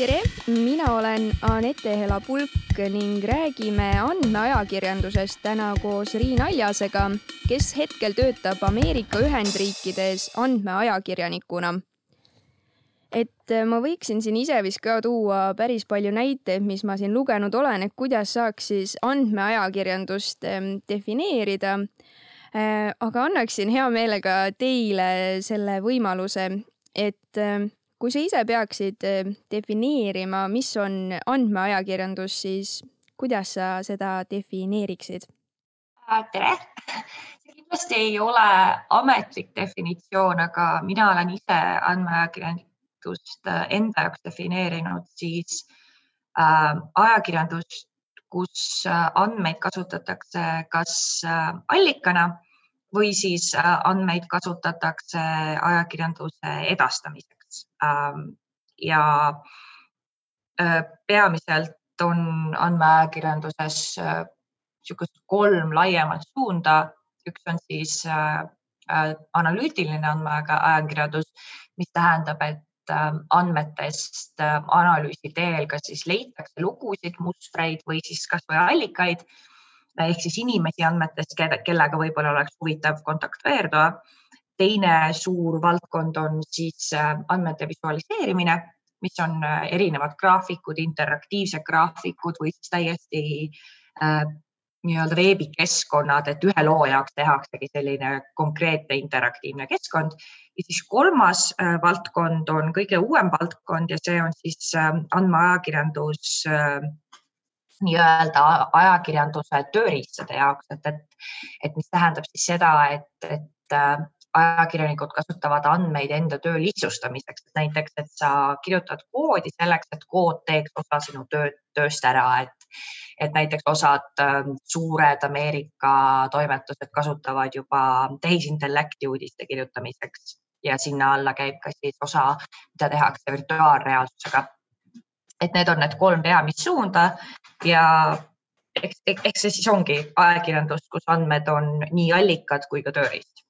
tere, mina olen Anette Hela-Pulk ning räägime andmeajakirjandusest täna koos Riin Aljasega, kes hetkel töötab Ameerika Ühendriikides andmeajakirjanikuna. et ma võiksin siin ise vist ka tuua päris palju näiteid, mis ma siin lugenud olen, et kuidas saaks siis andmeajakirjandust defineerida. aga annaksin hea meelega teile selle võimaluse, et kui sa ise peaksid defineerima, mis on andmeajakirjandus, siis kuidas sa seda defineeriksid? tere, see kindlasti ei ole ametlik definitsioon, aga mina olen ise andmeajakirjanik ajakirjandust äh, enda jaoks defineerinud, siis äh, ajakirjandust, kus äh, andmeid kasutatakse kas äh, allikana või siis äh, andmeid kasutatakse ajakirjanduse edastamiseks. Ja äh, peamiselt on andmeajakirjanduses niisugust kolm laiemat suunda. üks on siis analüütiline andmeajakirjandus, mis tähendab, et Ähm, andmetest ähm, analüüsi teel, kas siis leitakse lugusid, mustreid või siis kasvõi allikaid ehk siis inimesi andmetest, kellega võib-olla oleks huvitav kontakteeruda. Teine suur valdkond on siis ähm, andmete visualiseerimine, mis on äh, erinevad graafikud, interaktiivsed graafikud või siis täiesti äh, nii-öelda veebikeskkonnad, et ühe loo jaoks tehaksegi selline konkreetne interaktiivne keskkond. ja siis kolmas äh, valdkond on kõige uuem valdkond ja see on siis äh, andmeajakirjandus äh, nii-öelda ajakirjanduse tööriistade jaoks, et, et, et mis tähendab siis seda, et, et äh, ajakirjanikud kasutavad andmeid enda töö lihtsustamiseks, näiteks, et sa kirjutad koodi selleks, et kood teeks osa sinu töö, tööst ära, et, et näiteks osad ähm, suured Ameerika toimetused kasutavad juba tehisintellekti uudiste kirjutamiseks ja sinna alla käib ka siis osa, mida tehakse virtuaalreaalsusega. et need on need kolm peamist suunda ja eks, eks see siis ongi ajakirjandus, kus andmed on nii allikad kui ka tööriist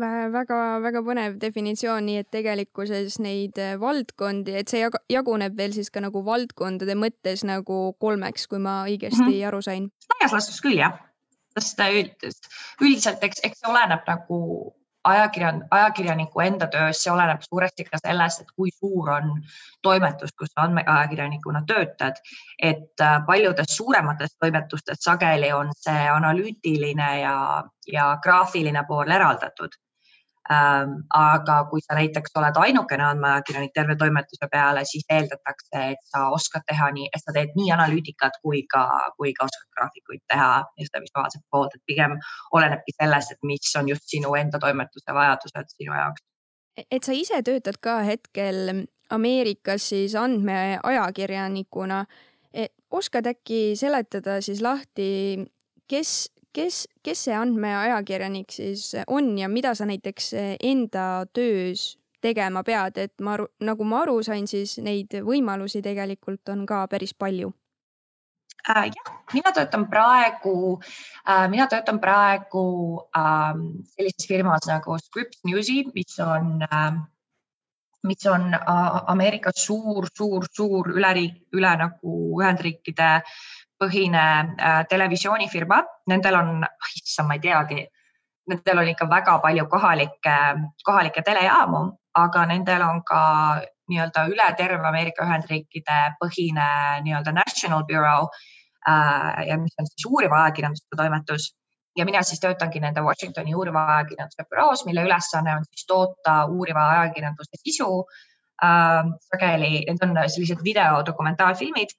väga-väga põnev definitsioon, nii et tegelikkuses neid äh, valdkondi, et see jaguneb veel siis ka nagu valdkondade mõttes nagu kolmeks, kui ma õigesti mm -hmm. aru sain. laias laastus küll jah, sest üldiselt eks, eks see oleneb nagu ajakirjan-, ajakirjaniku enda töös, see oleneb suuresti ka sellest, et kui suur on toimetus, kus sa andmeajakirjanikuna töötad. et äh, paljudes suuremates toimetustes sageli on see analüütiline ja, ja graafiline pool eraldatud aga kui sa näiteks oled ainukene andmeajakirjanik terve toimetuse peale, siis eeldatakse, et sa oskad teha nii, et sa teed nii analüütikat kui ka, kui ka oskad graafikuid teha ja seda visuaalset poolt, et pigem olenebki sellest, et mis on just sinu enda toimetuse vajadused sinu jaoks. E-, et sa ise töötad ka hetkel Ameerikas siis andmeajakirjanikuna. E, oskad äkki seletada siis lahti, kes kes, kes see andmeajakirjanik siis on ja mida sa näiteks enda töös tegema pead, et ma aru, nagu ma aru sain, siis neid võimalusi tegelikult on ka päris palju äh,. jah, mina töötan praegu äh,, mina töötan praegu äh, sellises firmas nagu Scripps Newsy, mis on äh, mis on Ameerikas suur, suur, suur üleriik, üle nagu Ühendriikide põhine äh, televisioonifirma, nendel on, issand, ma ei teagi, nendel on ikka väga palju kohalikke, kohalikke telejaamu, aga nendel on ka nii-öelda üle terve Ameerika Ühendriikide põhine nii-öelda National Bureau äh, ja mis on siis uuriva ajakirjanduse toimetus. Ja mina siis töötangi nende Washingtoni uuriva ajakirjanduse büroos, mille ülesanne on siis toota uuriva ajakirjanduse sisu. Äh,. sageli need on sellised videodokumentaalfilmid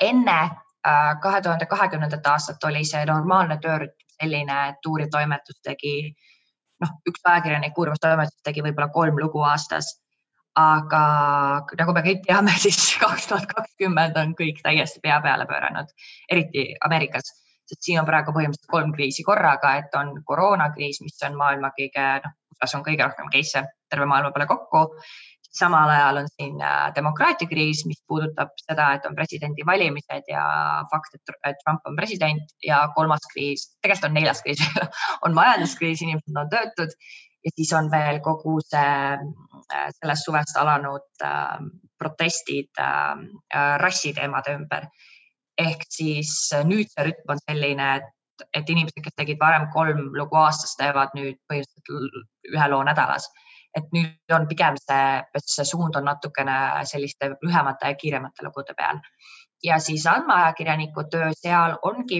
enne äh, kahe tuhande kahekümnendat aastat oli see normaalne töörütm selline, et uuriv toimetus tegi, noh, üks ajakirjanik uurivas toimetuses tegi võib-olla kolm lugu aastas. aga nagu me kõik teame, siis kaks tuhat kakskümmend on kõik täiesti pea peale pööranud, eriti Ameerikas, sest siin on praegu põhimõtteliselt kolm kriisi korraga, et on koroonakriis, mis on maailma kõige, noh, USA-s on kõige rohkem case'e terve maailma peale kokku samal ajal on siin äh, demokraatia kriis, mis puudutab seda, et on presidendivalimised ja fakt, et Trump on president ja kolmas kriis, tegelikult on neljas kriis on majanduskriis, inimesed on töötud ja siis on veel kogu see äh, sellest suvest alanud äh, protestid äh, rassiteemade ümber. ehk siis nüüd see rütm on selline, et, et inimesed, kes tegid varem kolm lugu aastas, teevad nüüd põhimõtteliselt ühe loo nädalas. Et nüüd on pigem see, see suund on natukene selliste lühemate ja kiiremate lugude peal. ja siis andmeajakirjaniku töö seal ongi,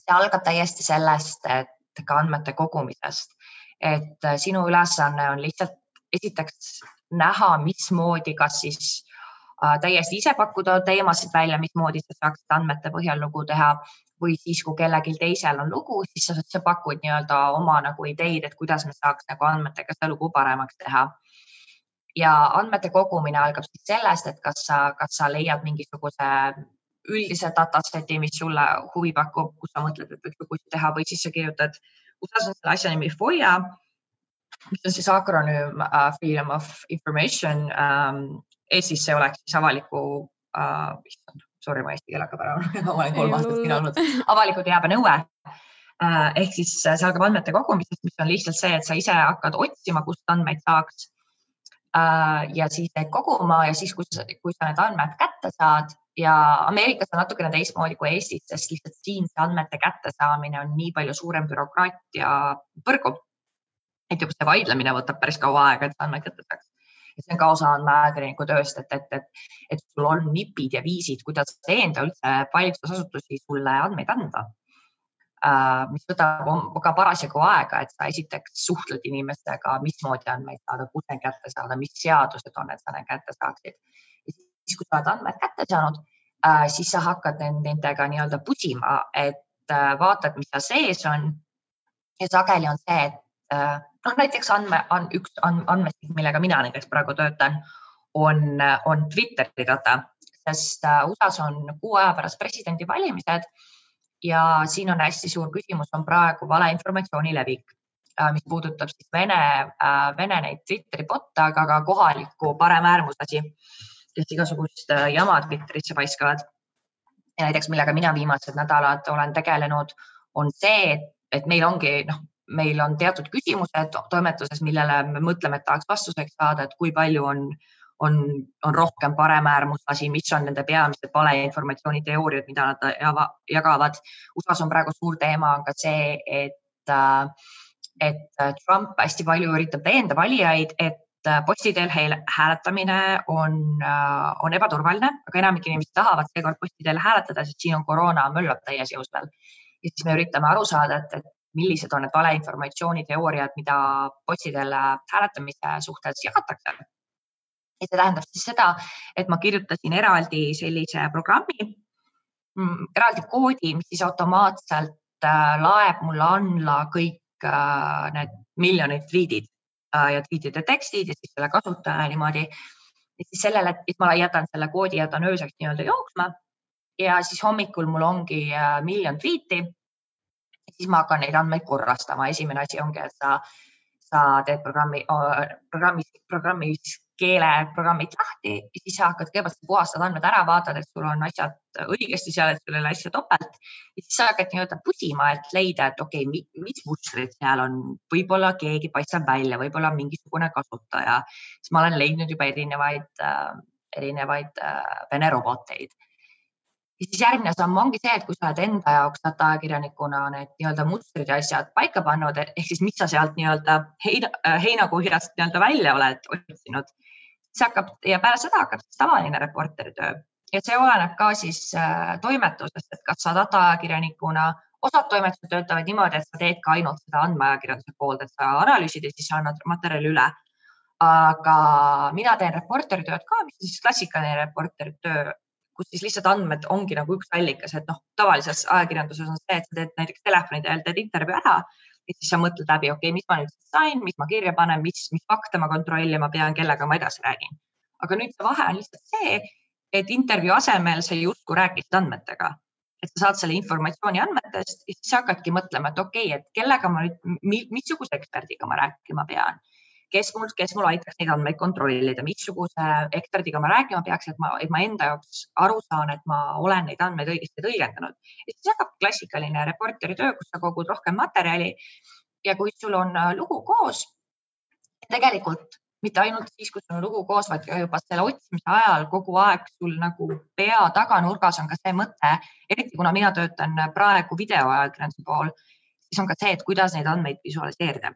see algab täiesti sellest, et ka andmete kogumisest, et sinu ülesanne on lihtsalt esiteks näha, mismoodi, kas siis täiesti ise pakkuda teemasid välja, mismoodi sa saaksid andmete põhjal lugu teha või siis, kui kellelgi teisel on lugu, siis sa, sa pakud nii-öelda oma nagu ideid, et kuidas me saaks nagu andmetega seda lugu paremaks teha. ja andmete kogumine algab siis sellest, et kas sa, kas sa leiad mingisuguse üldise dataseti, mis sulle huvi pakub, kus sa mõtled, et võiks lugusid teha või siis sa kirjutad, USA-s on selle asja nimi FOIA mis on siis akronüüm uh, Freedom of Information um,. Eestis see oleks siis avaliku uh,, sorry, ma eesti keele hakkab ära ma olen kolm aastat siin olnud, avaliku teabenõue uh,. ehk siis see algab andmete kogumisest, mis on lihtsalt see, et sa ise hakkad otsima, kust andmeid saaks uh,. ja siis need koguma ja siis, kui sa, kui sa need andmed kätte saad ja Ameerikas on natukene teistmoodi kui Eestis, sest lihtsalt siin see andmete kättesaamine on nii palju suurem bürokraatia põrgu et juba see vaidlemine võtab päris kaua aega, et sa andmeid kätte saaks. Ja see on ka osa andmeajakirjaniku tööst, et, et, et, et sul on nipid ja viisid, kuidas veenda üldse valitsusasutusi sulle andmeid anda uh,. mis võtab ka parasjagu aega, et sa esiteks suhtled inimestega, mismoodi andmeid saada, kus neid kätte saada, mis seadused on, et sa need kätte saaksid. siis, kui sa oled andmed kätte saanud uh,, siis sa hakkad nendega nii-öelda pusima, et uh, vaatad, mis seal sees on. ja sageli on see, et Äh, noh, näiteks andme, on üks andmestik, millega mina näiteks praegu töötan, on, on Twitteri data, sest äh, USA-s on kuu aja pärast presidendivalimised ja siin on hästi suur küsimus, on praegu valeinformatsiooni levik, äh, mis puudutab siis Vene, Vene neid Twitteri bot'e, aga ka kohalikku paremäärmuslasi, kes igasugust jama Twitterisse paiskavad. ja näiteks, millega mina viimased nädalad olen tegelenud, on see, et meil ongi noh, meil on teatud küsimused toimetuses, millele me mõtleme, et tahaks vastuseks saada, et kui palju on, on, on rohkem paremäärmuslasi, mis on nende peamised valeinformatsiooni teooriad, mida nad jagavad. USA-s on praegu suur teema on ka see, et, et Trump hästi palju üritab veenda valijaid, et posti teel hääletamine on, on ebaturvaline, aga enamik inimesi tahavad seekord posti teel hääletada, sest siin on koroona möllab täies jõus veel. ja siis me üritame aru saada, et, et millised on need valeinformatsiooni teooriad, mida botsidel hääletamise suhtes jagatakse. ja see tähendab siis seda, et ma kirjutasin eraldi sellise programmi, mm, eraldi koodi, mis siis automaatselt äh, laeb mulle alla kõik äh, need miljonid tweet'id äh, ja tweet'ide tekstid ja siis selle kasutaja niimoodi. ja siis sellele, et ma jätan selle koodi, jätan ööseks nii-öelda jooksma ja siis hommikul mul ongi miljon tweet'i siis ma hakkan neid andmeid korrastama. esimene asi ongi, et sa, sa teed programmi, programmis, programmis keele programmid lahti siis sa hakkad kõigepealt puhastad andmed ära, vaatad, et sul on asjad õigesti seal, et sul ei ole asja topelt. ja siis sa hakkad nii-öelda pusima, et leida, et okei okay,, mis mustrid seal on, võib-olla keegi paistab välja, võib-olla mingisugune kasutaja. siis ma olen leidnud juba erinevaid äh,, erinevaid äh, Vene roboteid ja siis järgmine samm ongi see, et kui sa oled enda jaoks data-ajakirjanikuna need nii-öelda mustrid ja asjad paika pannud, ehk siis mis sa sealt nii-öelda heina, äh, heinakuhjast nii-öelda välja oled otsinud, siis hakkab ja peale seda hakkab tavaline reporteri töö ja see oleneb ka siis äh, toimetusest, et kas sa data-ajakirjanikuna, osad toimetused töötavad niimoodi, et sa teed ka ainult seda andmeajakirjanduse poolt, et sa analüüsid ja siis annad materjali üle. aga mina teen reporteri tööd ka, mis siis klassikaline reporteri töö kus siis lihtsalt andmed ongi nagu üks allikas, et noh, tavalises ajakirjanduses on see, et sa teed näiteks telefoni teel teed intervjuu ära ja siis sa mõtled läbi, okei okay,, mis ma nüüd sain, mis ma kirja panen, mis, mis fakte ma kontrollima pean, kellega ma edasi räägin. aga nüüd see vahe on lihtsalt see, et intervjuu asemel sa justkui rääkisid andmetega, et sa saad selle informatsiooni andmetest ja siis hakkadki mõtlema, et okei okay,, et kellega ma nüüd, missuguse eksperdiga ma rääkima pean kes mul, kes mul aitaks neid andmeid kontrollida, missuguse eksperdiga ma rääkima peaks, et ma, et ma enda jaoks aru saan, et ma olen neid andmeid õigesti tõlgendanud. ja siis hakkab klassikaline reporteri töö, kus sa kogud rohkem materjali. ja kui sul on äh, lugu koos, tegelikult mitte ainult siis, kui sul on lugu koos, vaid ka juba selle otsimise ajal kogu aeg sul nagu pea taganurgas on ka see mõte, eriti kuna mina töötan praegu videoajakirjanduse pool, siis on ka see, et kuidas neid andmeid visualiseerida.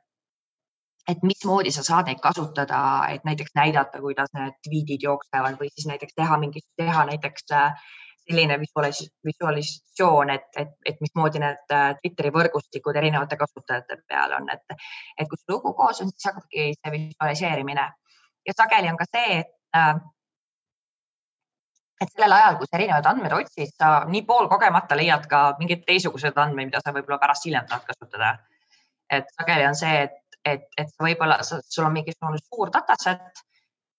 Et mismoodi sa saad neid kasutada, et näiteks näidata, kuidas need tweetid jooksevad või siis näiteks teha mingi, teha näiteks äh, selline visualis, visualisatsioon, et, et, et mismoodi need äh, Twitteri võrgustikud erinevate kasutajate peal on, et, et kui see lugu koos on, siis hakkabki see visualiseerimine ja sageli on ka see, et äh, et sellel ajal, kui sa erinevaid andmeid otsid, sa nii poolkogemata leiad ka mingeid teistsuguseid andmeid, mida sa võib-olla pärast hiljem tahad kasutada. et sageli on see, et, et, et võib-olla sul on mingisugune suur dataset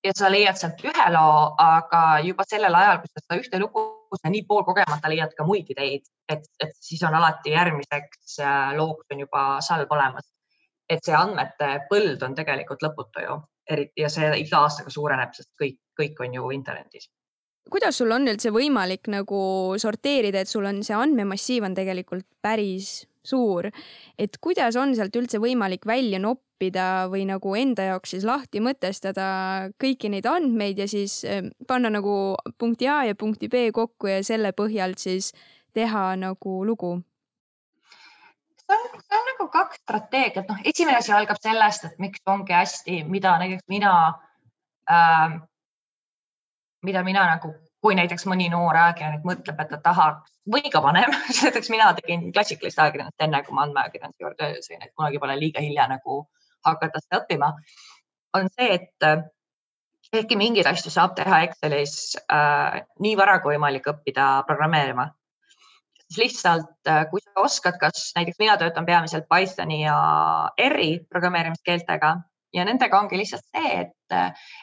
ja sa leiad sealt ühe loo, aga juba sellel ajal, kui sa seda ühte lugu, sa nii poolkogemata leiad ka muid ideid, et, et siis on alati järgmiseks äh, looks on juba salv olemas. et see andmete põld on tegelikult lõputu ju, eriti ja see iga aastaga suureneb, sest kõik, kõik on ju internetis kuidas sul on üldse võimalik nagu sorteerida, et sul on see andmemassiiv on tegelikult päris suur, et kuidas on sealt üldse võimalik välja noppida või nagu enda jaoks siis lahti mõtestada kõiki neid andmeid ja siis eh, panna nagu punkti A ja punkti B kokku ja selle põhjalt siis teha nagu lugu? see on, see on nagu kaks strateegiat, noh, esimene asi algab sellest, et miks ongi hästi, mida näiteks mina äh,, mida mina nagu kui näiteks mõni noor ajakirjanik mõtleb, et ta tahaks või ka vanem näiteks mina tegin klassikalist ajakirjandust enne, kui ma andmeajakirjanduse juurde sain, et kunagi pole liiga hilja nagu hakata seda õppima. on see, et ehkki mingeid asju saab teha Excelis äh, nii vara kui võimalik õppida programmeerima, siis lihtsalt äh, kui sa oskad, kas näiteks mina töötan peamiselt Pythoni ja R-i programmeerimiskeeltega ja nendega ongi lihtsalt see, et,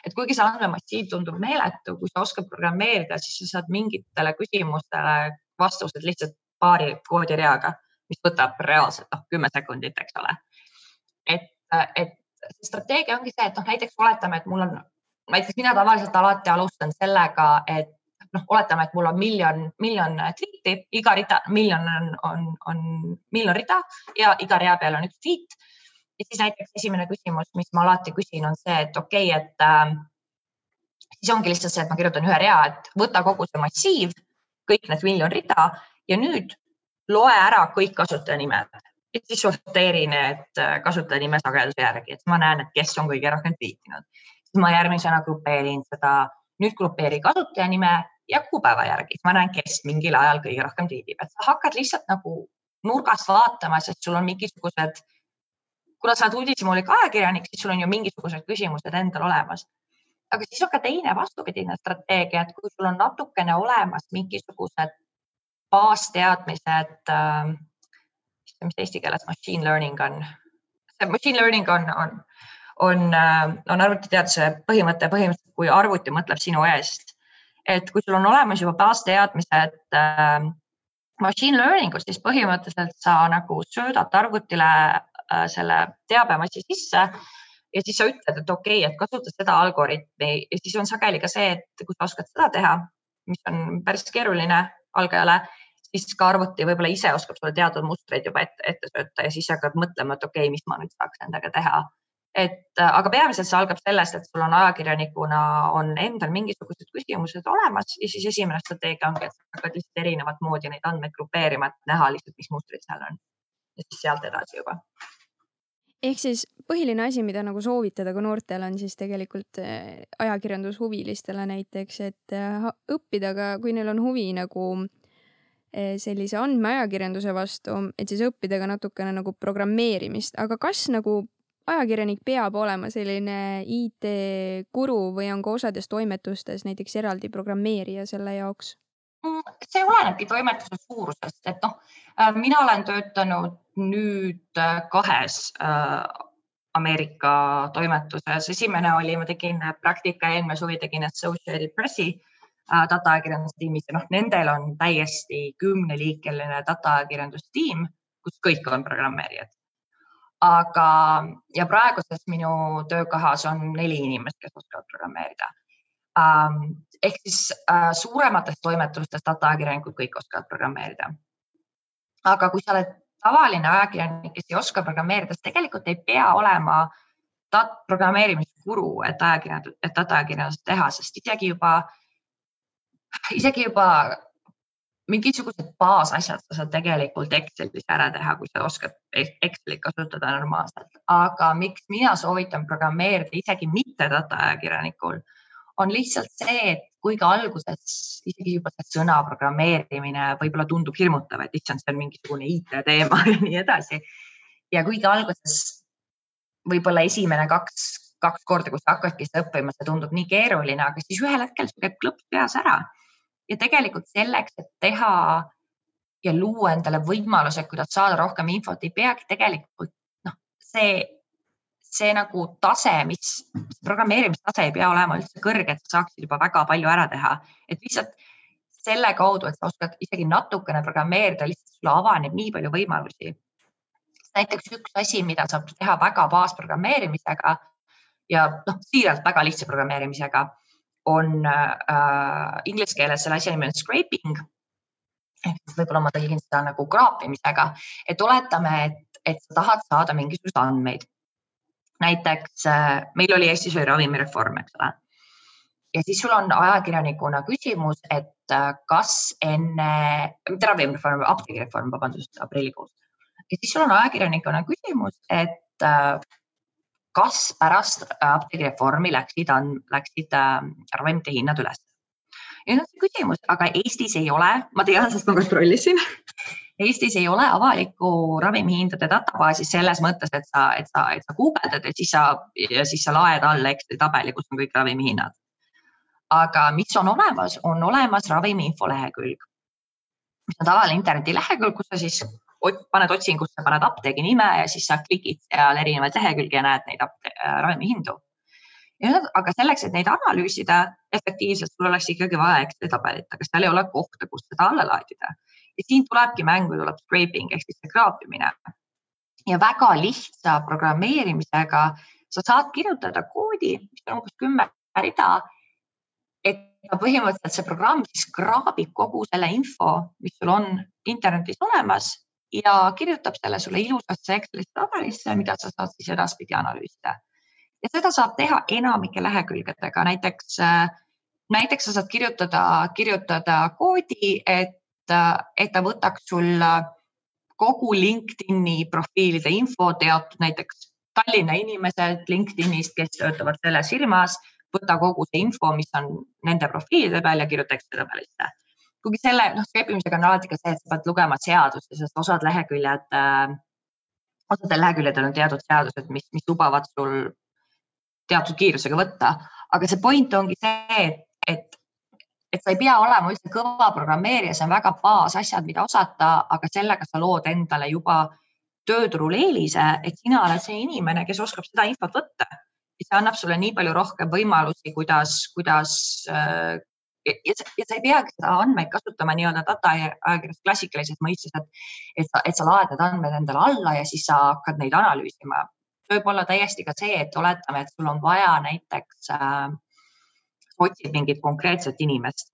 et kuigi see andmemassiiv tundub meeletu, kui sa oskad programmeerida, siis sa saad mingitele küsimustele vastused lihtsalt paari koodireaga, mis võtab reaalselt noh, kümme sekundit, eks ole. et, et strateegia ongi see, et noh, näiteks oletame, et mul on, näiteks mina tavaliselt alati alustan sellega, et noh, oletame, et mul on miljon, miljon tweet'i, iga rida, miljon on, on, on miljon rida ja iga rea peal on üks tweet ja siis näiteks esimene küsimus, mis ma alati küsin, on see, et okei okay,, et äh, siis ongi lihtsalt see, et ma kirjutan ühe rea, et võta kogu see massiiv, kõik need miljon rida ja nüüd loe ära kõik kuna sa oled uudishimulik ajakirjanik, siis sul on ju mingisugused küsimused endal olemas. aga siis on ka teine vastupidine strateegia, et kui sul on natukene olemas mingisugused baasteadmised äh,, mis eesti keeles machine learning on, machine learning on, on, on, äh, on arvutiteaduse põhimõte põhimõtteliselt, kui arvuti mõtleb sinu eest. et kui sul on olemas juba baasteadmised äh, machine learning ust, siis põhimõtteliselt sa nagu söödad arvutile selle teabemassi sisse ja siis sa ütled, et okei okay,, et kasuta seda algoritmi ja siis on sageli ka see, et kui sa oskad seda teha, mis on päris keeruline algajale, siis ka arvuti võib-olla ise oskab sulle teatud mustreid juba ette, ette sööta ja siis hakkad mõtlema, et okei okay,, mis ma nüüd saaks nendega teha. et äh, aga peamiselt see algab sellest, et sul on ajakirjanikuna on endal mingisugused küsimused olemas ja siis esimene strateegia ongi, et hakkad lihtsalt erinevat moodi neid andmeid grupeerima, et näha lihtsalt, mis mustrid seal on. ja siis sealt edasi juba ehk siis põhiline asi, mida nagu soovitada ka noortele, on siis tegelikult äh, ajakirjandushuvilistele näiteks, et äh, õppida ka, kui neil on huvi nagu äh, sellise andmeajakirjanduse vastu, et siis õppida ka natukene nagu programmeerimist, aga kas nagu ajakirjanik peab olema selline IT-guru või on ka osades toimetustes näiteks eraldi programmeerija selle jaoks? Mm, see olenebki toimetuse suurusest, et noh, mina olen töötanud nüüd äh, kahes äh, Ameerika toimetuses, esimene oli, ma tegin praktika eelmine suvi tegin Associated Pressi dataajakirjandustiimis ja noh, nendel on täiesti kümneliikeline dataajakirjandustiim, kus kõik on programmeerijad. aga, ja praeguses minu töökohas on neli inimest, kes oskavad programmeerida Ähm, ehk siis äh, suuremates toimetustes dataajakirjanikud kõik oskavad programmeerida. aga kui sa oled tavaline ajakirjanik, kes ei oska programmeerida, siis tegelikult ei pea olema programmeerimise guru, et ajakirjandus, et data-ajakirjandust teha, sest isegi juba, isegi juba mingisugused baasasjad sa saad tegelikult Excelis ära teha, kui sa oskad Excelit kasutada normaalselt, aga miks mina soovitan programmeerida isegi mitte data ajakirjanikul, on lihtsalt see, et kuigi alguses isegi juba see sõna programmeerimine võib-olla tundub hirmutav, et issand, see on mingisugune IT-teema ja nii edasi. ja kuigi alguses võib-olla esimene kaks, kaks korda, kus sa hakkadki seda õppima, see tundub nii keeruline, aga siis ühel hetkel see käib klõps peas ära ja tegelikult selleks, et teha ja luua endale võimalused, kuidas saada rohkem infot, ei peagi tegelikult noh, see, see nagu tase, mis programmeerimistase ei pea olema üldse kõrge, et sa saaksid juba väga palju ära teha, et lihtsalt selle kaudu, et sa oskad isegi natukene programmeerida, lihtsalt sulle avaneb nii palju võimalusi. näiteks üks asi, mida saab teha väga baasprogrammeerimisega ja noh, siiralt väga lihtsa programmeerimisega on äh, inglise keeles selle asja nimi on scraping. võib-olla ma tõlgin seda nagu kraapimisega, et oletame, et, et sa tahad saada mingisuguseid andmeid. Näiteks äh, meil oli Eestis oli ravimireform, eks ole. ja siis sul on ajakirjanikuna küsimus, et äh, kas enne, mitte ravimireform, apteegireform, vabandust, aprillikuus. ja siis sul on ajakirjanikuna küsimus, et äh, kas pärast apteegireformi läksid, läksid ravimite hinnad üles? Ja nüüd see küsimus, aga Eestis ei ole, ma tean, sest ma kontrollisin Eestis ei ole avalikku ravimihindade databaasi selles mõttes, et sa, et sa, et sa guugeldad ja siis sa, ja siis sa laed alla Exceli tabeli, kus on kõik ravimihinnad. aga mis on olemas, on olemas ravimi infolehekülg, mis on tavaline internetilehekülg, kus sa siis paned otsingusse, paned apteegi nime ja siis sa klikid seal erinevaid lehekülgi ja näed neid äh, ravimihindu. aga selleks, et neid analüüsida efektiivselt, sul oleks ikkagi vaja Exceli tabelit, aga seal ei ole kohta, kus seda alla laadida. ja siin tulebki mängu, tuleb scraping ehk siis see kraapimine. ja väga lihtsa programmeerimisega sa saad kirjutada koodi, mis on umbes kümme rida et põhimõtteliselt see programm siis kraabib kogu selle info, mis sul on internetis olemas ja kirjutab selle sulle ilusasse Excelisse tabelisse, mida sa saad siis edaspidi analüüsida. Ja seda saab teha enamike lehekülgedega, näiteks, näiteks sa saad kirjutada, kirjutada koodi, et, et ta võtaks sul kogu LinkedIni profiilide info teatud näiteks Tallinna inimesed LinkedInist, kes töötavad selles firmas, võta kogu see info, mis on nende profiilide peal ja kirjuta Exceli tabelisse kuigi selle noh, skrepimisega on alati ka see, et sa pead lugema seadusi, sest osad leheküljed äh,, osadel leheküljedel on teatud seadused, mis, mis lubavad sul teatud kiirusega võtta, aga see point ongi see, et, et, sa ei pea olema üldse kõva programmeerija, see on väga baasasjad, mida osata, aga sellega sa lood endale juba tööturul eelise, et sina oled see inimene, kes oskab seda infot võtta. see annab sulle nii palju rohkem võimalusi, kuidas, kuidas äh, ja, ja sa ei peagi seda andmeid kasutama nii-öelda data ajakirjas klassikalises mõistes, et, et sa, et sa laed need andmed endale alla ja siis sa hakkad neid analüüsima. Võib olla täiesti ka see, et oletame, et sul on vaja näiteks äh,, otsid mingit konkreetset inimest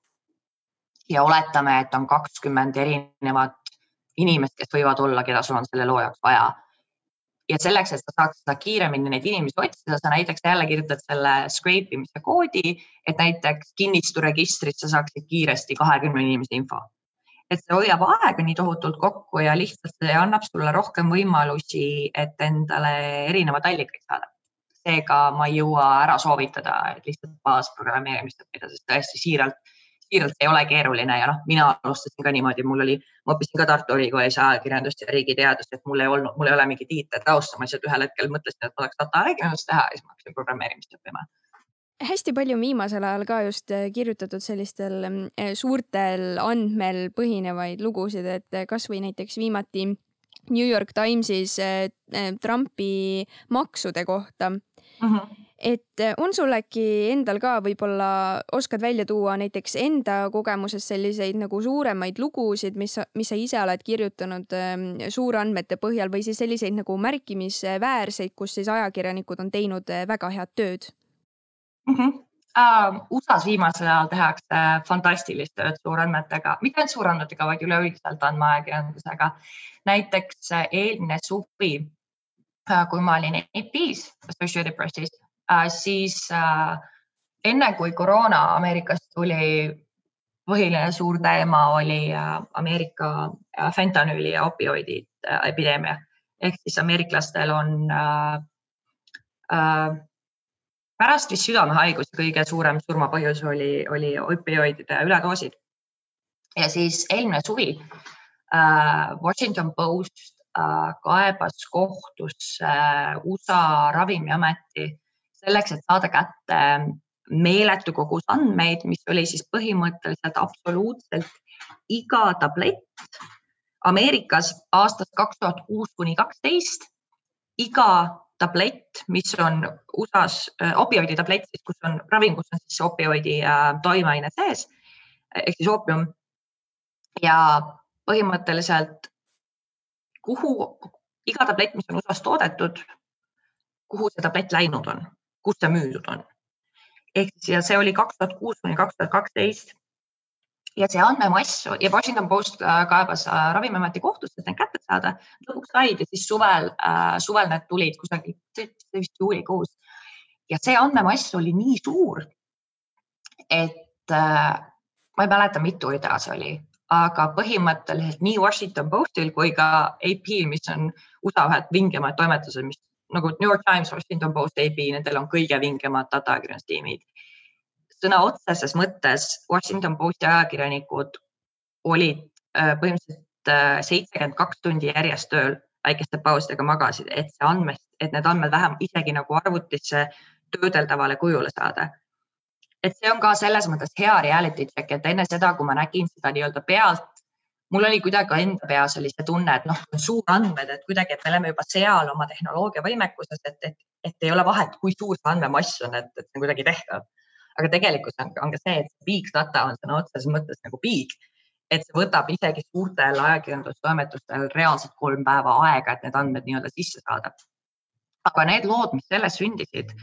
ja oletame, et on kakskümmend erinevat inimest, kes võivad olla, keda sul on selle loo jaoks vaja ja selleks, et sa saaks seda kiiremini neid inimesi otsida, sa näiteks jälle kirjutad selle scrape imise koodi, et näiteks kinnisturegistris sa saaksid kiiresti kahekümne inimese info. Et see hoiab aega nii tohutult kokku ja lihtsalt see annab sulle rohkem võimalusi, et endale erinevaid allikaid saada. seega ma ei jõua ära soovitada, et lihtsalt baasprogrammeerimist õppida, sest tõesti siiralt siiralt ei ole keeruline ja noh, mina alustasin ka niimoodi, mul oli, ma õppisin ka Tartu Ülikoolis ajakirjandust ja riigiteadust, et mul ei olnud, mul ei ole mingit IT-tausta, ma lihtsalt ühel hetkel mõtlesin, et ma tahaks data ajakirjandust teha ja siis ma hakkasin programmeerimist õppima hästi palju on viimasel ajal ka just äh, kirjutatud sellistel äh, suurtel andmel põhinevaid lugusid, et äh, kasvõi näiteks viimati New York Timesis Trumpi maksude kohta mm. -hmm et äh, on sul äkki endal ka võib-olla oskad välja tuua näiteks enda kogemusest selliseid nagu suuremaid lugusid, mis, mis sa ise oled kirjutanud ähm, suurandmete põhjal või siis selliseid nagu märkimisväärseid, kus siis ajakirjanikud on teinud väga head tööd mm? -hmm. Uh, USA-s viimasel ajal tehakse fantastilist tööd suurandmetega, mitte ainult suurandmetega, vaid üleüldiselt andmeajakirjandusega. näiteks äh, eelmine suvi, kui ma olin AP-s, Associated Pressis siis enne kui koroona Ameerikast tuli, põhiline suur teema oli Ameerika fentanüüli ja opioidid epideemia ehk siis ameeriklastel on äh, äh, pärast vist südamehaiguse kõige suurem surmapõhjus oli, oli opioidide üledoosid. ja siis eelmine suvi äh, Washington Post äh, kaebas kohtusse äh, USA Ravimiameti selleks, et saada kätte meeletu kogus andmeid, mis oli siis põhimõtteliselt absoluutselt iga tablett Ameerikas aastast kaks tuhat kuus kuni kaksteist iga tablett, mis on USA-s äh, opioidi tablett, kus on ravim, kus on siis opioidi äh, toimeaine sees ehk siis oopium. ja põhimõtteliselt, kuhu iga tablett, mis on USA-s toodetud, kuhu see tablett läinud on, kus see müüdud on. ehk siis ja see oli kaks tuhat kuus kuni kaks tuhat kaksteist ja see andmemass ja Washington Post äh, kaebas äh, Ravimiameti kohtusse, et need kätte saada. lõpuks said ja siis suvel äh,, suvel need tulid kusagil, vist juulikuus. ja see andmemass oli nii suur, et ma ei mäleta, mitu rida see oli, aga põhimõtteliselt nii Washington Postil kui ka AP-l, mis on USA ühed vingemad toimetused, mis nagu New York Times, Washington Post, AP, nendel on kõige vingemad datakirjandustiimid sõna otseses mõttes Washington Posti ajakirjanikud olid äh, põhimõtteliselt äh, seitsekümmend kaks tundi järjest tööl, väikeste pausidega magasid, et see andmed, et need andmed vähem isegi nagu arvutisse töödeldavale kujule saada. et see on ka selles mõttes hea reality check, et enne seda, kui ma nägin seda nii-öelda pealt, mul oli kuidagi enda peas oli see tunne, et noh, suurandmed, et kuidagi, et me oleme juba seal oma tehnoloogia võimekuses, et, et, et ei ole vahet, kui suur see andmemass on, et, et see on kuidagi tehtav aga tegelikult on, on ka see, et big data on sõna otseses mõttes nagu big, et see võtab isegi suurtel ajakirjandustoimetustel reaalselt kolm päeva aega, et need andmed nii-öelda sisse saada. aga need lood, mis sellest sündisid,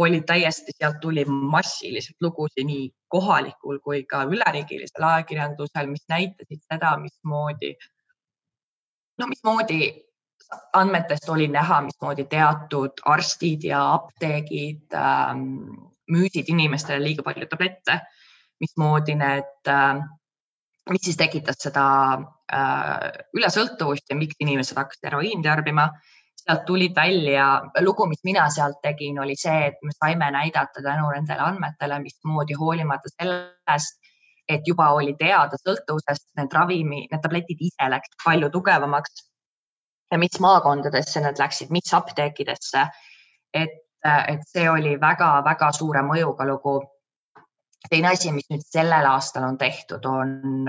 olid täiesti, sealt tuli massiliselt lugusid nii kohalikul kui ka üleriigilisel ajakirjandusel, mis näitasid seda, mismoodi, no mismoodi andmetest oli näha, mismoodi teatud arstid ja apteegid ähm, müüsid inimestele liiga palju tablette, mismoodi need, äh, mis siis tekitas seda äh, ülesõltuvust ja miks inimesed hakkasid heroiini tarbima. sealt tulid välja, lugu, mis mina sealt tegin, oli see, et me saime näidata tänu nendele andmetele, mismoodi hoolimata sellest, et juba oli teada sõltuvusest, need ravimi, need tabletid ise läksid palju tugevamaks ja mis maakondadesse need läksid, mis apteekidesse. et et see oli väga-väga suure mõjuga lugu. teine asi, mis nüüd sellel aastal on tehtud, on,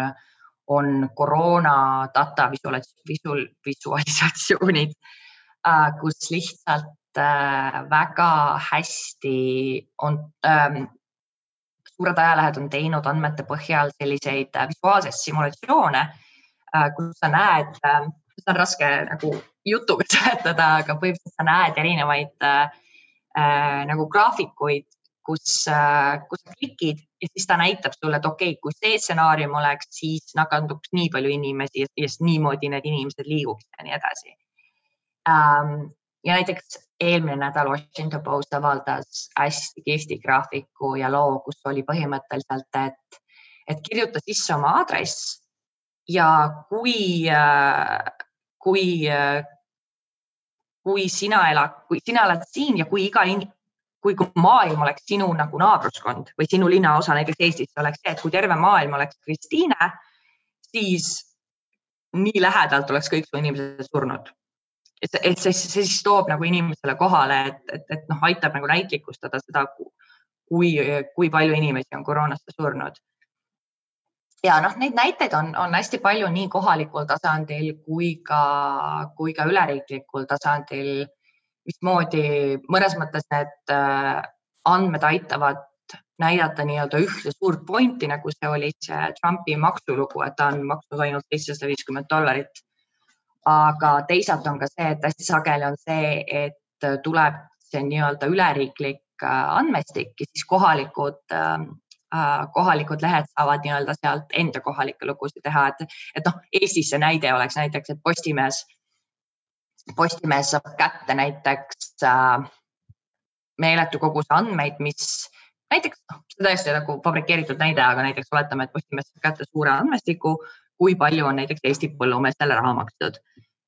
on koroona data visual, visualisatsioonid, äh, kus lihtsalt äh, väga hästi on ähm, suured ajalehed on teinud andmete põhjal selliseid äh, visuaalseid simulatsioone, kus sa näed, seda on raske nagu jutuga seletada, aga põhimõtteliselt sa näed erinevaid äh, äh, nagu graafikuid, kus äh,, kus sa klikid ja siis ta näitab sulle, et okei okay,, kui see stsenaarium oleks, siis nakanduks nii palju inimesi ja siis niimoodi need inimesed liiguks ja nii edasi ähm,. ja näiteks eelmine nädal Washington Post avaldas hästi kihvti graafiku ja loo, kus oli põhimõtteliselt, et, et kirjuta sisse oma aadress ja kui äh,, kui äh, kui sina elad, kui sina elad siin ja kui iga, kui, kui maailm oleks sinu nagu naabruskond või sinu linnaosa näiteks Eestis oleks see, et kui terve maailm oleks Kristiine, siis nii lähedalt oleks kõik su inimesed surnud. et, et see, see siis toob nagu inimesele kohale, et, et, et noh, aitab nagu näitlikustada seda, kui, kui palju inimesi on koroonasse surnud ja noh, neid näiteid on, on hästi palju nii kohalikul tasandil kui ka, kui ka üleriiklikul tasandil. mismoodi mõnes mõttes need äh, andmed aitavad näidata nii-öelda ühte suurt pointi, nagu see oli see Trumpi maksulugu, et ta on maksnud ainult seitsesada viiskümmend dollarit. aga teisalt on ka see, et hästi sageli on see, et tuleb see nii-öelda üleriiklik äh, andmestik ja siis kohalikud Äh, kohalikud lehed saavad nii-öelda sealt enda kohalikke lugusid teha, et, et noh, Eestis see näide oleks näiteks, et Postimees, Postimees saab kätte näiteks äh, meeletu kogus andmeid, mis näiteks, noh, see täiesti nagu fabrikeeritud näide, aga näiteks oletame, et Postimees saab kätte suure andmestiku, kui palju on näiteks Eesti põllumeestele raha makstud.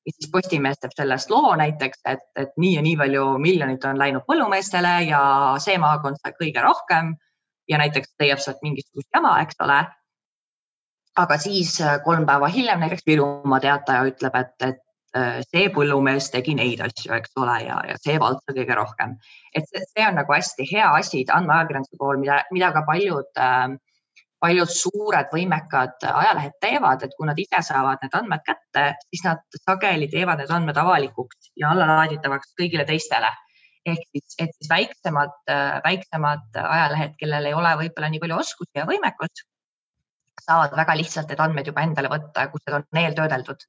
ja siis Postimees teeb sellest loo näiteks, et, et nii ja nii palju miljonit on läinud põllumeestele ja see maakond sai kõige rohkem ja näiteks leiab sealt mingisugust jama, eks ole. aga siis kolm päeva hiljem näiteks Virumaa Teataja ütleb, et, et Äh, see põllumees tegi neid asju, eks ole, ja, ja see vald sai kõige rohkem. et see, see on nagu hästi hea asi andmeajakirjanduse pool, mida, mida ka paljud äh, paljud suured võimekad ajalehed teevad, et kui nad ise saavad need andmed kätte, siis nad sageli teevad need andmed avalikuks ja allalaaditavaks kõigile teistele. Ehk siis, et siis väiksemad, äh, väiksemad ajalehed, kellel ei ole võib-olla nii palju oskusi ja võimekust, saavad väga lihtsalt need andmed juba endale võtta, kus need on eeltöödeldud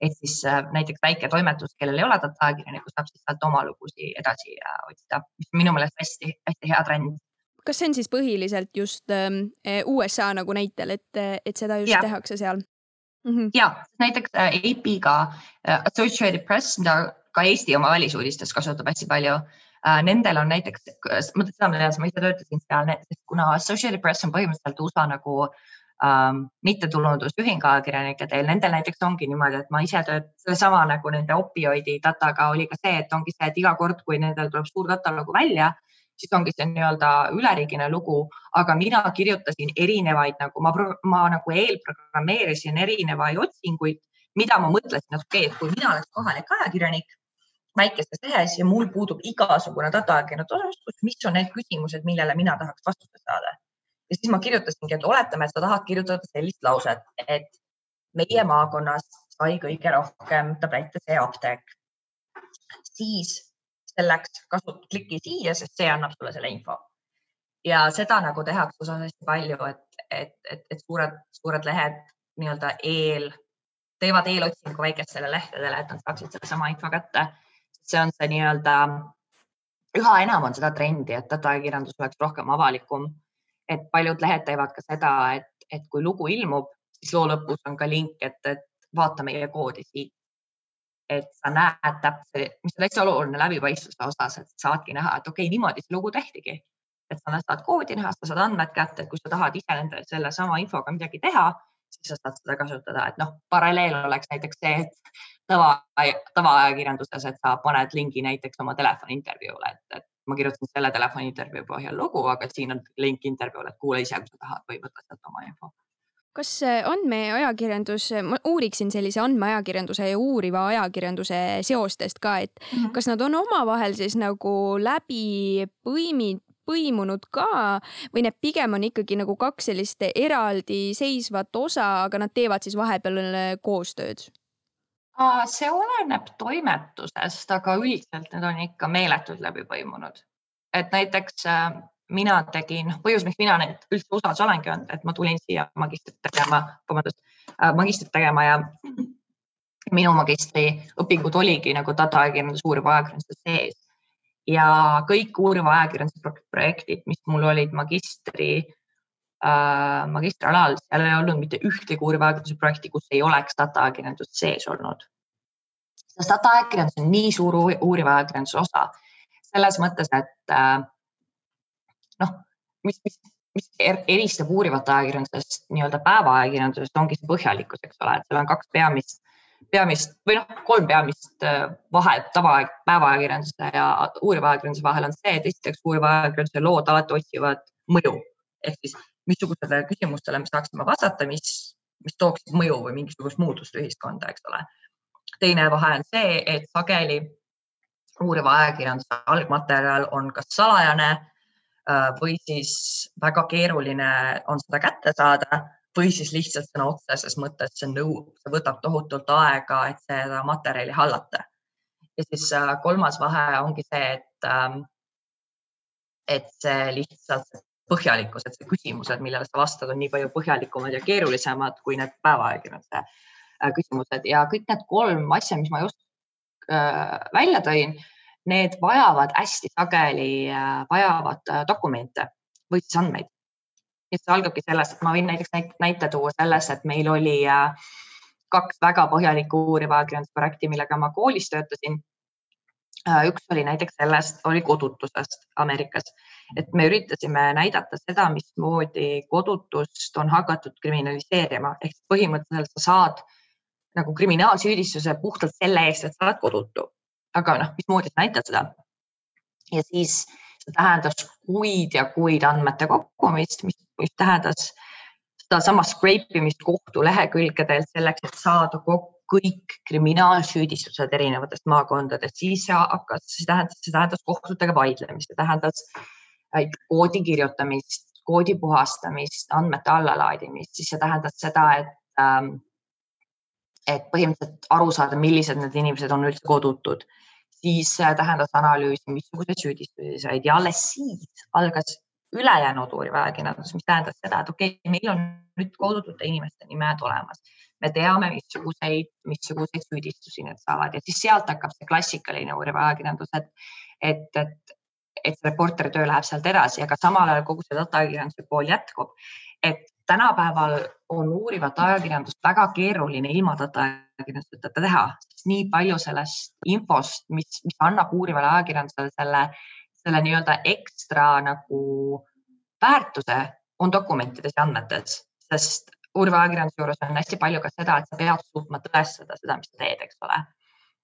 et siis äh, näiteks väike toimetus, kellel ei ole data-ajakirjanikku, saab siis sealt oma lugusid edasi äh, otsida, mis minu meelest hästi-hästi hea trend kas see on siis põhiliselt just ähm, äh, USA nagu näitel, et, et seda just ja. tehakse seal mm -hmm.? ja näiteks AP-ga Associated Press, mida ka Eesti oma välisuudistes kasutab hästi palju äh,. Nendel on näiteks, ma tean, ma ise töötasin seal, kuna Associated Press on põhimõtteliselt USA nagu äh, ähm, mittetulundusühing ajakirjanike teel, nendel näiteks ongi niimoodi, et ma ise töötan sellesama nagu nende opioidi dataga oli ka see, et ongi see, et iga kord, kui nendel tuleb suur data lugu välja, siis ongi see nii-öelda üleriigine lugu, aga mina kirjutasin erinevaid nagu ma, ma nagu eelprogrammeerisin erinevaid otsinguid, mida ma mõtlesin, et okei okay,, et kui mina oleks kohalik ajakirjanik väikestes lehes ja mul puudub igasugune data-ajakirjanduse oskus, mis on need küsimused, millele mina tahaks vastust saada ja siis ma kirjutasingi, et oletame, et sa tahad kirjutada sellist lauset, et meie maakonnas sai kõige rohkem tablette see apteek. siis selleks kasut-, kliki siia, sest see annab sulle selle info. ja seda nagu tehakse osas hästi palju, et, et, et, et suured, suured lehed nii-öelda eel, teevad eelotsingu väikestele lehtedele, et nad saaksid sedasama info kätte. See on see nii-öelda, üha enam on seda trendi, et dataakirjandus oleks rohkem avalikum et paljud lehed teevad ka seda, et, et kui lugu ilmub, siis loo lõpus on ka link, et, et vaata meie koodi siit. et sa näed täpselt, mis on hästi oluline läbipaistvuse osas, et saadki näha, et okei okay,, niimoodi see lugu tehtigi. et sa saad koodi näha, sa saad andmed kätte, kui sa tahad ise nende sellesama infoga midagi teha, siis sa saad seda kasutada, et noh, paralleel oleks näiteks see, et tava, tavaajakirjanduses, et sa paned lingi näiteks oma telefoni intervjuule, et, et ma kirjutasin selle telefoniintervjuu põhjal lugu, aga siin on link intervjuule, et kuula ise, kui sa tahad või võta sealt oma info kas andmeajakirjandus, ma uuriksin sellise andmeajakirjanduse ja uuriva ajakirjanduse seostest ka, et mm -hmm. kas nad on omavahel siis nagu läbi põimi, põimunud ka või need pigem on ikkagi nagu kaks sellist eraldiseisvat osa, aga nad teevad siis vahepeal koostööd? see oleneb toimetusest, aga üldiselt need on ikka meeletult läbi põimunud. et näiteks äh, mina tegin, põhjus, miks mina nüüd üldse USA-s olengi, on, et ma tulin siia magistrit tegema, vabandust, äh, magistrit tegema ja minu magistriõpingud oligi nagu data-ajakirjandus, uuriva ajakirjanduse sees. Ja kõik uuriva ajakirjanduse projektid, mis mul olid magistri äh, magistrialal, seal ei olnud mitte ühtegi uuriva ajakirjanduse projekti, kus ei oleks data-ajakirjandust sees olnud. sest data-ajakirjandus on nii suur uuriva ajakirjanduse osa selles mõttes, et äh, noh, mis, mis, mis er-, eristab uurivat ajakirjandusest nii-öelda päevaajakirjandusest, ongi see põhjalikkus, eks ole, et seal on kaks peamist peamist või noh, kolm peamist äh, vahet tava, päevaajakirjanduse ja uuriva ajakirjanduse vahel on see, et esiteks uuriva ajakirjanduse lood alati otsivad mõju ehk siis missugustele küsimustele me saaksime vastata, mis, mis tooksid mõju või mingisugust muutust ühiskonda, eks ole. teine vahe on see, et sageli uuriva ajakirjanduse algmaterjal on kas salajane äh, või siis väga keeruline on seda kätte saada või siis lihtsalt sõna otseses mõttes see nõuab, see võtab tohutult aega, et seda materjali hallata. ja siis äh, kolmas vahe ongi see, et ähm, et see lihtsalt põhjalikkus, et küsimused, millele sa vastad, on nii palju põhjalikumad ja keerulisemad kui need päevaajakirjanduse äh, küsimused ja kõik need kolm asja, mis ma just äh, välja tõin, need vajavad hästi sageli, vajavad dokumente või siis andmeid. Et see algabki sellest, et ma võin näiteks näite tuua selles, et meil oli kaks väga põhjalikku uuriva ajakirjandusprojekti, millega ma koolis töötasin Äh, üks oli näiteks sellest, oli kodutusest Ameerikas, et me üritasime näidata seda, mismoodi kodutust on hakatud kriminaliseerima ehk põhimõtteliselt sa saad nagu kriminaalsüüdistuse puhtalt selle eest, et sa oled kodutu. aga noh, mismoodi sa näitad seda? ja siis see tähendas kuid ja kuid andmete kokkumist, mis, mis tähendas sedasama scrape imist kohtulehekülgedelt selleks, et saada kokku kõik kriminaalsüüdistused erinevatest maakondadest, siis hakkas, see tähendas, see tähendas kohtutega vaidlemist, see tähendas äh, koodi kirjutamist, koodi puhastamist, andmete allalaadimist, siis see tähendas seda, et ähm, et põhimõtteliselt aru saada, millised need inimesed on üldse kodutud, siis tähendas analüüsi, missuguseid süüdistusi said. Ja alles siis algas ülejäänud uuriv ajakirjandus, mis tähendas seda, et okei okay,, meil on nüüd kodutute inimeste nimed olemas me teame, missuguseid, missuguseid süüdistusi need saavad ja siis sealt hakkab see klassikaline uuriv ajakirjandus, et, et, et, et reporteri töö läheb sealt edasi, aga samal ajal kogu see data-ajakirjanduse pool jätkub. et tänapäeval on uurivat ajakirjandust väga keeruline ilma data-ajakirjanduseta teha, sest nii palju sellest infost, mis, mis annab uurivale ajakirjandusele selle, selle nii-öelda ekstra nagu väärtuse, on dokumentides ja andmetes, sest uuriva ajakirjanduse juures on hästi palju ka seda, et sa pead suutma tõestada seda, mis sa teed, eks ole.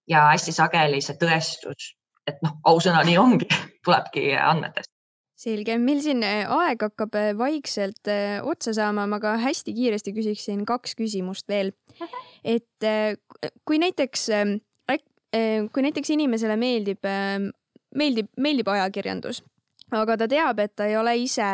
ja hästi sageli see tõestus, et noh, ausõna, nii ongi, tulebki andmetest selge, meil siin äh, aeg hakkab äh, vaikselt äh, otsa saama, ma ka hästi kiiresti küsiksin kaks küsimust veel. et kui näiteks, kui näiteks inimesele meeldib, meeldib, meeldib ajakirjandus, aga ta teab, et ta ei ole ise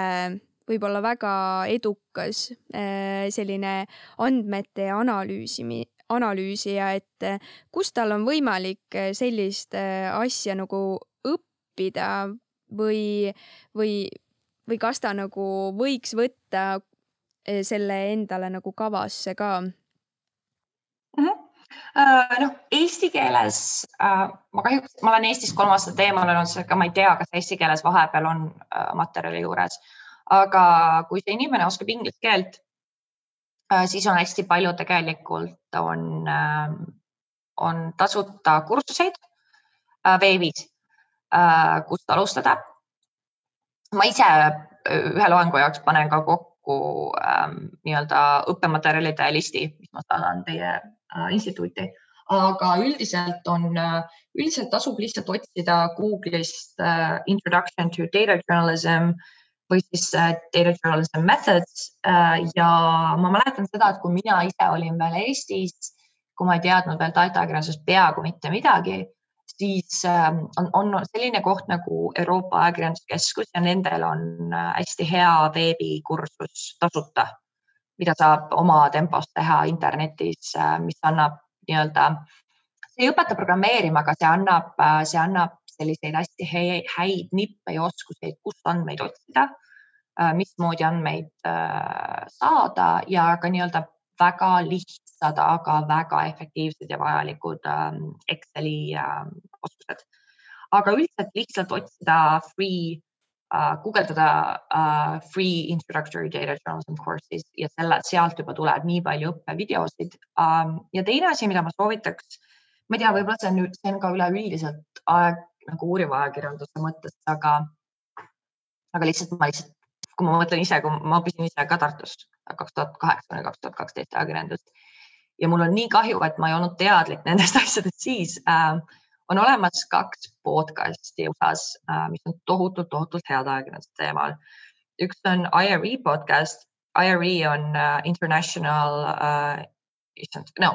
võib-olla väga edukas äh, selline andmete analüüsimi, analüüsija, et äh, kus tal on võimalik äh, sellist asja nagu õppida või, või, või kas ta nagu võiks võtta selle endale nagu kavasse ka? -hmm. Noh, eesti keeles äh, ma kahjuks, ma olen Eestis kolm aastat eemal olnud, seega ma ei tea, kas eesti keeles vahepeal on äh, materjali juures aga kui see inimene oskab inglise keelt, äh, siis on hästi palju tegelikult on, ähm, on tasuta kursuseid äh, veebis, äh, kust alustada. ma ise ühe loengu jaoks panen ka kokku ähm, nii-öelda õppematerjalide listi, mis ma saadan teie äh, instituuti, aga üldiselt on, üldiselt tasub lihtsalt otsida Google'ist äh, Introduction to Data Journalism äh, või siis äh, data journalism methods äh, ja ma mäletan seda, et kui mina ise olin veel Eestis, kui ma ei teadnud veel data-ajakirjandusest peaaegu mitte midagi, siis ähm, on, on selline koht nagu Euroopa Ajakirjanduskeskus ja nendel on äh, hästi hea veebikursus tasuta, mida saab oma tempos teha internetis, mis annab nii-öelda, see ei õpeta programmeerima, aga see annab, see annab selliseid hästi häid nippe ja oskuseid, kust andmeid otsida Äh, mismoodi andmeid äh, saada ja ka nii-öelda väga lihtsad, aga väga efektiivsed ja vajalikud ähm, Exceli ähm, oskused. aga üldiselt lihtsalt otsida free uh,, guugeldada uh, free introductory data journalism courses ja selle, sealt juba tuleb nii palju õppevideosid um,. ja teine asi, mida ma soovitaks, ma ei tea, võib-olla see on nüüd, see on ka üleüldiselt aeg nagu uuriva ajakirjanduse mõttes, aga, aga lihtsalt ma lihtsalt kui ma mõtlen ise, kui ma õppisin ise ka Tartust kaks tuhat kaheksa või kaks tuhat kaksteist ajakirjandust ja mul on nii kahju, et ma ei olnud teadlik nendest asjadest siis äh,. On olemas kaks podcast'i USA-s äh,, mis on tohutult, tohutult head ajakirjanduse teemal. üks on IRE podcast, IRE on uh, International uh,, no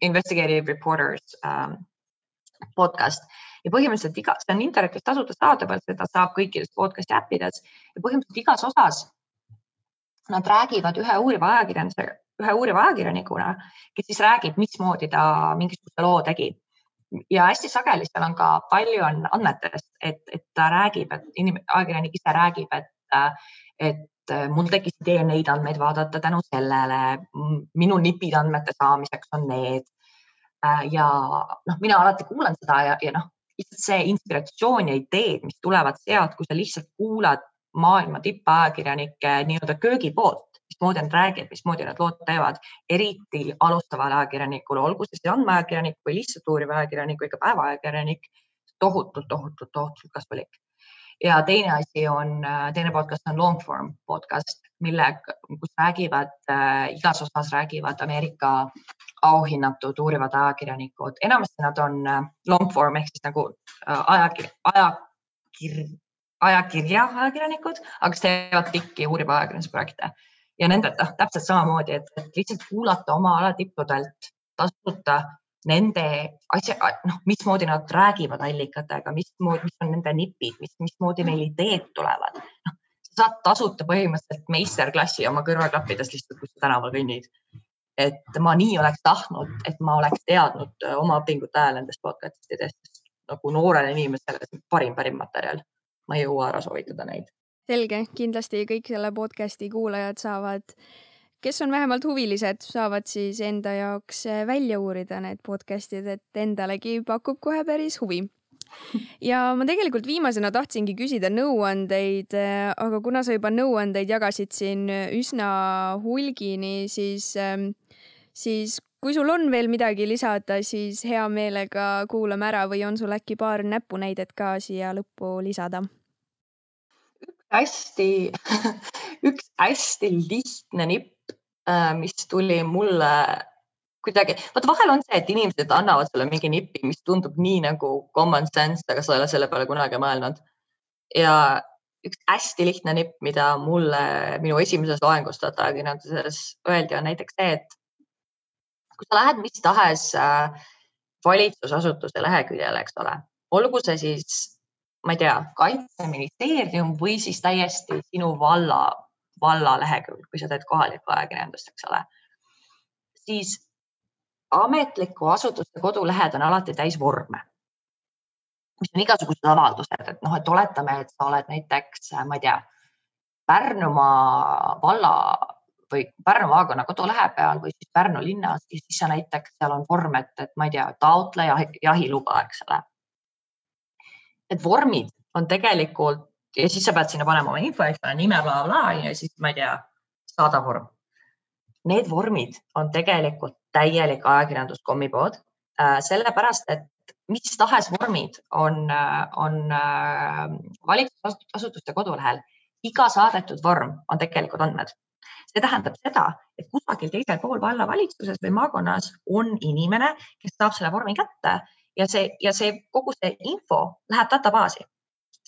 Investigative Reporters um, podcast ja põhimõtteliselt iga, see on internetis tasuta saadaval, seda saab kõikides podcast'i äppides ja põhimõtteliselt igas osas nad räägivad ühe uuriva ajakirjanduse, ühe uuriva ajakirjanikuna, kes siis räägib, mismoodi ta mingisuguse loo tegi. Ja hästi sageli seal on ka palju on andmetest, et, et ta räägib, et inimene, ajakirjanik ise räägib, et, et mul tekkis idee neid andmeid vaadata tänu sellele, minu nipid andmete saamiseks on need. ja noh, mina alati kuulan seda ja, ja noh, lihtsalt see inspiratsioon ja ideed, mis tulevad sealt, kui sa lihtsalt kuulad maailma tippajakirjanike nii-öelda köögipoolt, mismoodi nad räägivad, mismoodi nad lood teevad, eriti alustavale ajakirjanikule, olgu see siis andmeajakirjanik või lihtsalt uuriv ajakirjanik või ka päevaajakirjanik. tohutult, tohutult, tohutult kasvalik. ja teine asi on, teine podcast on long form podcast, mille, kus räägivad äh,, igas osas räägivad Ameerika auhinnatud uurivad ajakirjanikud, enamasti nad on äh, long form ehk siis nagu äh, ajakir, ajakir, ajakirja ajakirjanikud, aga kes teevad pikki uuriva ajakirjandusprojekte ja nendelt noh, täpselt samamoodi, et, lihtsalt kuulata oma ala tippudelt tasuta nende asja, noh, mismoodi nad räägivad allikatega, mismoodi, mis on nende nipid, mis, mismoodi neil ideed tulevad. noh, sa saad tasuta põhimõtteliselt meisterklassi oma kõrvaklappides lihtsalt, kui sa tänaval kõnnid. et ma nii oleks tahtnud, et ma oleks teadnud oma õpingute ajal nendest podcast idest nagu noorele inimesele parim, parim materjal. ma ei jõua ära soovitada neid. Selge, kindlasti kõik selle podcast'i kuulajad saavad kes on vähemalt huvilised, saavad siis enda jaoks eh, välja uurida need podcast'id, et endalegi pakub kohe päris huvi. ja ma tegelikult viimasena tahtsingi küsida nõuandeid, eh, aga kuna sa juba nõuandeid jagasid siin üsna hulgini, siis, ehm, siis kui sul on veel midagi lisada, siis hea meelega kuulame ära või on sul äkki paar näpunäidet ka siia lõppu lisada? Hästi, üks hästi lihtne nipp Äh, mis tuli mulle kuidagi, vot vahel on see, et inimesed annavad sulle mingi nipi, mis tundub nii nagu common sense, aga sa ei ole selle peale kunagi mõelnud. ja üks hästi lihtne nipp, mida mulle minu esimeses loengus data-ajakirjanduses öeldi, on näiteks see, et kui sa lähed mis tahes äh, valitsusasutuse leheküljele, eks ole, olgu see siis, ma ei tea, kaitseministeerium või siis täiesti sinu valla valla lehekülg, kui sa teed kohalikku ajakirjandust, eks ole, siis ametliku asutuse kodulehed on alati täis vorme, mis on igasugused avaldused, et noh, et oletame, et sa oled näiteks, ma ei tea, Pärnumaa valla või Pärnu maakonna kodulehe peal või siis Pärnu linnas ja siis sa näiteks seal on vorm, et, et ma ei tea, taotle jahiluba, eks ole. Need vormid on tegelikult ja siis sa pead sinna panema oma info, eks ole, nime, blablabla ja siis ma ei tea, saada vorm. Need vormid on tegelikult täielik ajakirjandus.com'i-pood äh,, sellepärast et mis tahes vormid on, äh, on äh, valitsusasutuste kodulehel. iga saadetud vorm on tegelikud andmed. see tähendab seda, et kusagil teisel pool vallavalitsuses või maakonnas on inimene, kes saab selle vormi kätte ja see ja see kogu see info läheb databaasi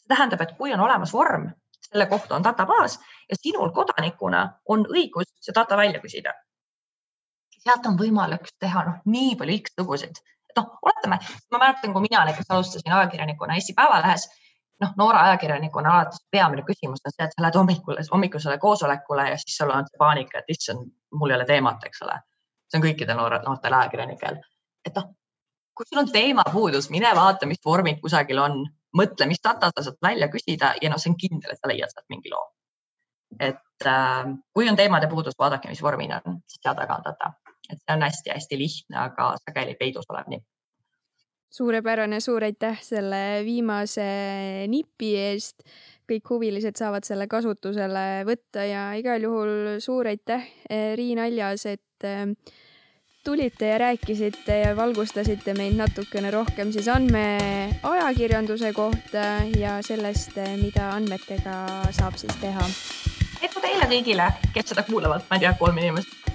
see tähendab, et kui on olemas vorm, selle kohta on databaas ja sinul kodanikuna on õigus see data välja küsida. sealt on võimalik teha noh, nii palju X-lugusid, et noh, oletame, ma mäletan, kui mina näiteks alustasin ajakirjanikuna Eesti Päevalehes, noh, noore ajakirjanikuna alati peamine küsimus on see, et sa lähed hommikul, hommikusele koosolekule ja siis sul on paanika, et issand, mul ei ole teemat, eks ole. see on kõikidel noortel ajakirjanikel, et noh, kui sul on teemapuudus, mine vaata, mis vormid kusagil on, mõtle, mis data sa saad välja küsida ja noh, see on kindel, et sa leiad sealt mingi loo. et äh, kui on teemade puudus, vaadake, mis vormid on, siis seal taga on data, et see on hästi-hästi lihtne, aga sageli peidus olev nipp. suurepärane, suur aitäh selle viimase nipi eest kõik huvilised saavad selle kasutusele võtta ja igal juhul suur aitäh, Riin Aljas, et äh, tulite ja rääkisite ja valgustasite meid natukene rohkem siis andmeajakirjanduse kohta ja sellest, mida andmetega saab siis teha. edu teile kõigile, kes seda kuulavad, ma ei tea, kolm inimest